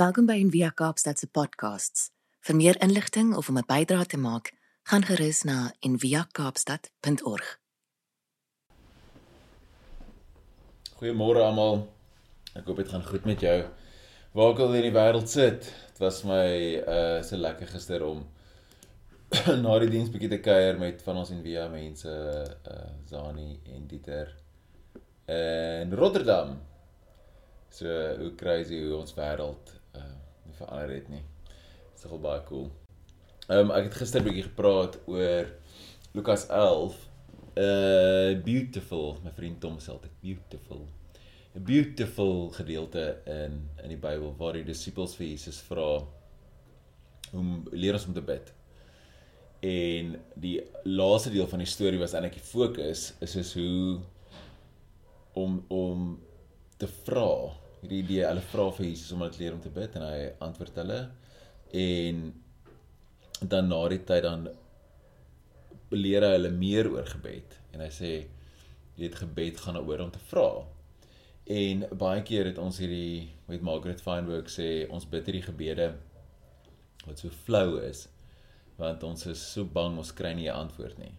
Welkom by Envia Kaapstad se podcasts. Vir meer inligting of om 'n bydrae te maak, gaan gerus na enviakaapstad.org. Goeiemôre almal. Ek hoop dit gaan goed met jou. Waar ook al in die wêreld sit. Dit was my uh so lekker gister om na die diens bietjie te kuier met van ons Envia mense, uh Zani en Dieter in Rotterdam. So hoe crazy hoe ons wêreld uh nie verander het nie. Dit is nogal baie cool. Ehm um, ek het gister bietjie gepraat oor Lukas 11 uh beautiful, my vriend Tom sê altyd beautiful. 'n Beautiful gedeelte in in die Bybel waar die disippels vir Jesus vra om leer ons om te bid. En die laaste deel van die storie was eintlik die fokus is is hoe om om te vra hierdie idee hulle vra vir Jesus om hulle te leer om te bid en hy antwoord hulle. En dan na die tyd dan leer hy hulle meer oor gebed en hy sê jy het gebed gaan oor om te vra. En baie keer het ons hierdie met Margaret Feinberg sê ons bid hierdie gebede wat so flou is want ons is so bang ons kry nie 'n antwoord nie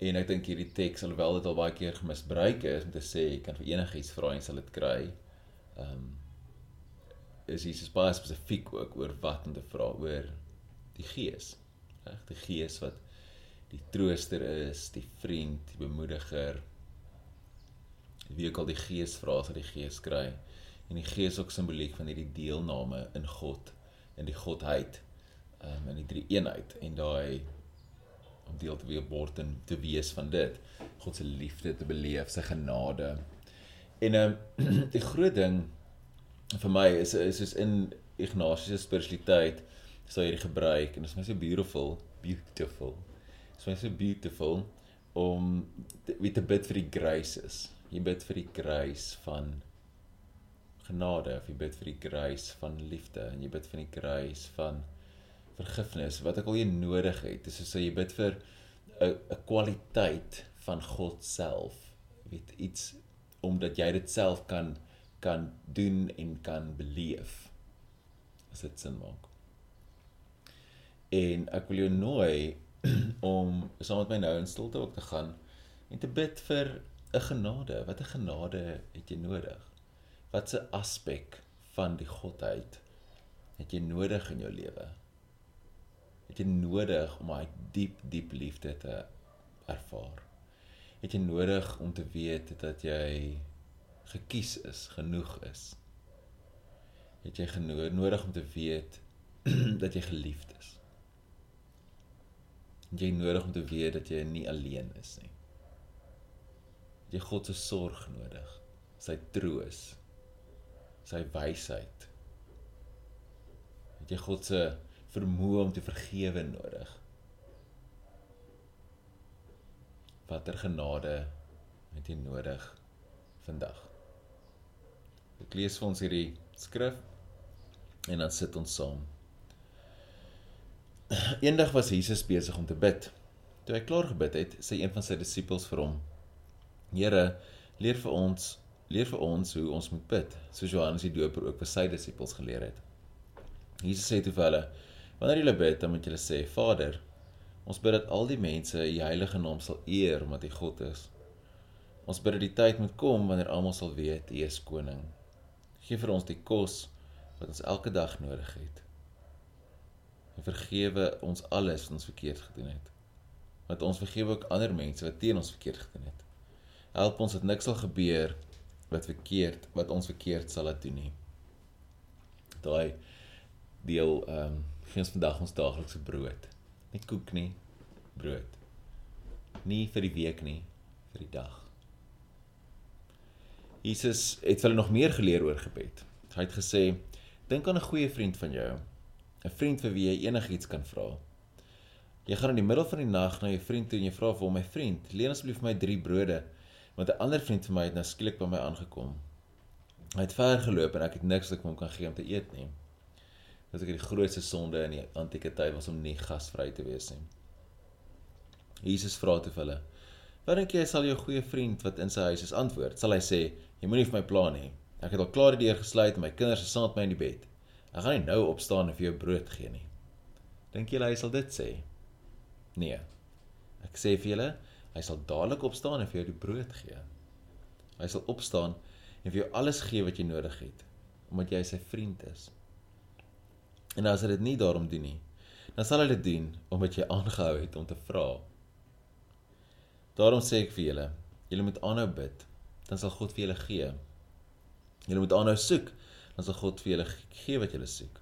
En ek dink hierdie teks alhoewel dit al baie keer gemisbruik is om te sê jy kan vir enigiets vra en sal dit kry. Ehm um, is Jesus baie spesifiek ook oor wat om te vra oor die Gees. Reg, die Gees wat die trooster is, die vriend, die bemoediger. Wie ook al die Gees vra, sal die Gees kry. En die Gees ook simboliek van hierdie deelname in God, in die Godheid, ehm um, in die drie eenheid en daai om deel te wees word en te wees van dit. God se liefde te beleef, sy genade. En ehm um, die groot ding vir my is is soos in Ignatius se spiritualiteit sou hierdie gebruik en dit is my so beautiful, beautiful. Dit is my so beautiful om weet te bid vir die graces. Jy bid vir die grace van genade, of jy bid vir die grace van liefde en jy bid vir die grace van vergifnis wat ek al jy nodig het. Dis soos jy bid vir 'n 'n kwaliteit van God self. Weet iets omdat jy dit self kan kan doen en kan beleef. As dit sin maak. En ek wil jou nooi om saam met my nou in stilte ook te gaan en te bid vir 'n genade. Wat 'n genade het jy nodig? Wat 'n aspek van die godheid het jy nodig in jou lewe? Het jy nodig om daai diep diep liefde te ervaar. Het jy nodig om te weet dat jy gekies is, genoeg is. Het jy nodig om te weet dat jy geliefd is. Het jy nodig om te weet dat jy nie alleen is nie. Het jy God se sorg nodig, sy troos, sy wysheid. Het jy God se vermoë om te vergewe nodig. Watter genade het jy nodig vandag? Ek lees vir ons hierdie skrif en dan sit ons saam. Eendag was Jesus besig om te bid. Toe hy klaar gebid het, sê een van sy disippels vir hom: "Here, leer vir ons, leer vir ons hoe ons moet bid, soos Johannes die Doper ook vir sy disippels geleer het." Jesus sê toe vir hulle: Wanneer julle bid, dan moet julle sê: Vader, ons bid dat al die mense U heilige naam sal eer omdat U God is. Ons bid dat die tyd moet kom wanneer almal sal weet U is koning. Geef vir ons die kos wat ons elke dag nodig het. En vergewe ons alles wat ons verkeerd gedoen het. Want ons vergewe ook ander mense wat teen ons verkeerd gedoen het. Help ons dat niks sal gebeur wat verkeerd wat ons verkeerd sal laat doen nie. Daai deel ehm um, gee ons vandag ons daaglikse brood. Nie koek nie, brood. Nie vir die week nie, vir die dag. Jesus het hulle nog meer geleer oor gebed. Hy het gesê: "Dink aan 'n goeie vriend van jou, 'n vriend vir wie jy enigiets kan vra. Jy gaan in die middel van die nag na jou vriend toe en jy vra vir hom: "My vriend, leen asseblief vir my 3 brode, want 'n ander vriend van my het nou skielik by my aangekom." Hy het ver geloop en ek het niks wat ek hom kan gee om te eet nie. Dit is die grootste sonde in die antieke tyd was om nie gasvry te wees nie. Jesus vra te hulle: "Wat dink jy sal jou goeie vriend wat in sy huis is antwoord? Sal hy sê: "Jy moenie vir my pla nie. Ek het al klaar die deur gesluit en my kinders is saam met my in die bed. Ek gaan nie nou opstaan en vir jou brood gee nie. Dink julle hy sal dit sê? Nee. Ek sê vir julle, hy sal dadelik opstaan en vir jou die brood gee. Hy sal opstaan en vir jou alles gee wat jy nodig het, omdat jy sy vriend is. En as hy dit nie daarom doen nie, dan sal hy dit doen omdat jy aangehou het om te vra. Daarom sê ek vir julle, julle moet aanhou bid, dan sal God vir julle gee. Julle moet aanhou soek, dan sal God vir julle gee wat julle soek.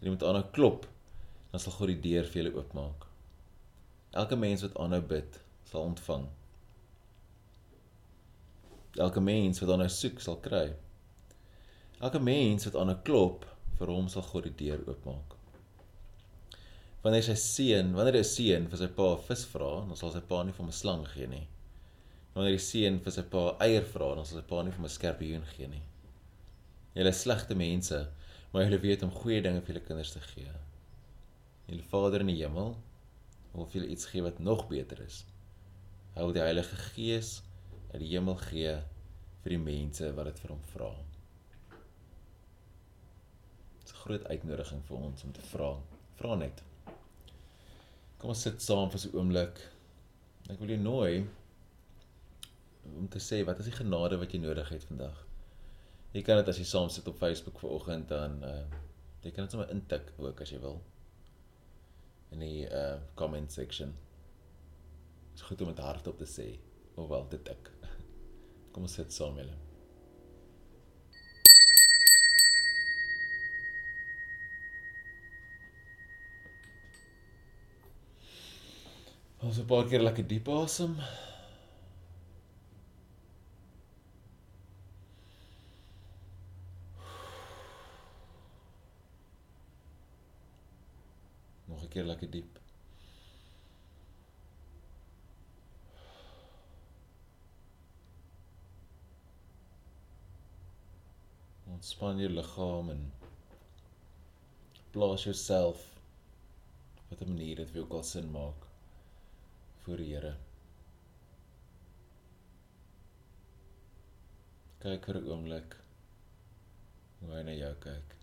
Julle moet aanhou klop, dan sal God die deur vir julle oopmaak. Elke mens wat aanhou bid, sal ontvang. Elke mens wat aanhou soek, sal kry. Elke mens wat aanhou klop, vir hom sal God die deur oopmaak. Wanneer sy seun, wanneer 'n seun vir sy pa vis vra, dan sal sy pa nie vir hom 'n slang gee nie. Wanneer die seun vir sy pa eier vra, dan sal sy pa nie vir hom 'n skorpioen gee nie. Julle slegte mense, maar julle weet om goeie dinge vir julle kinders te gee. Julle Vader in die hemel wil vir julle iets gee wat nog beter is. Hy wil die Heilige Gees uit die hemel gee vir die mense wat dit vir hom vra. Groot uitnodiging vir ons om te vra. Vra net. Kom ons sit saam vir 'n oomblik. Ek wil jou nooi om te sê wat is die genade wat jy nodig het vandag? Jy kan dit as jy saam sit op Facebook vanoggend dan uh jy kan dit sommer intik ook as jy wil. In die uh comment section. Dit is goed om dit hardop te sê of wel te tik. Kom ons sit saam julle. Ons 'n paar keer lekker diep asem. Nog 'n keer lekker diep. Ontspan jou liggaam en plaas jouself op 'n manier wat vir jou kan sin maak voor die Here. Kyk vir 'n oomblik hoe hy na jou kyk.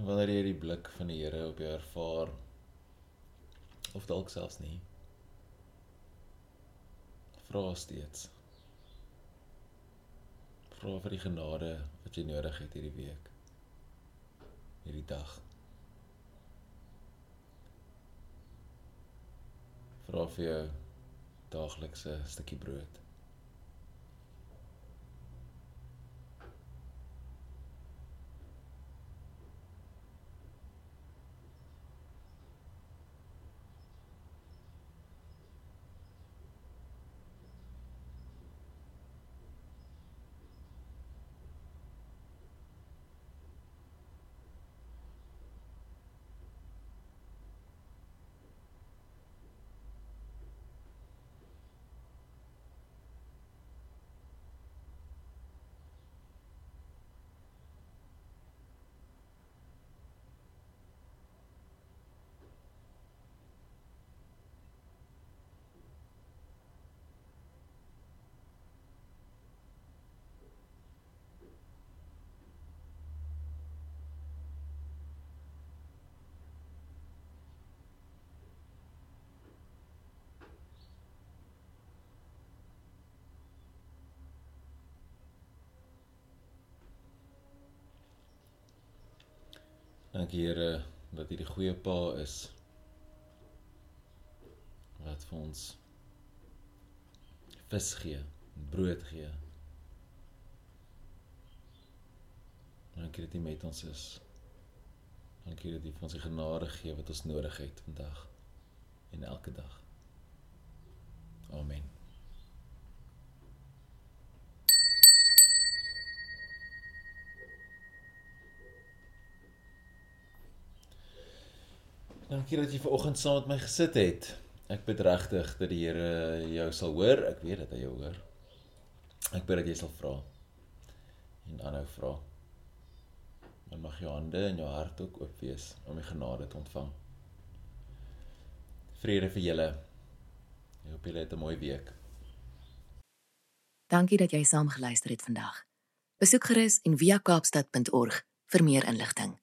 En wanneer jy die blik van die Here op jou ervaar of dalk selfs nie vra steeds. Vra vir die genade wat jy nodig het hierdie week hierdie dag. Vra vir jou daaglikse stukkie brood Dankie Here dat U die goeie Pa is. Wat vir ons vis gee, brood gee. Dankie dat U met ons is. Dankie dat U vir ons die genade gee wat ons nodig het vandag en elke dag. Amen. Dankie dat jy ver oggend saam met my gesit het. Ek bid regtig dat die Here jou sal hoor. Ek weet dat hy jou hoor. Ek bid dat jy sal vra en aanhou vra. Dan mag jou hande en jou hart ook oop wees om die genade te ontvang. Vrede vir julle. Ek hoop julle het 'n mooi week. Dankie dat jy saam geluister het vandag. Besoek gerus en via kaapstad.org vir meer inligting.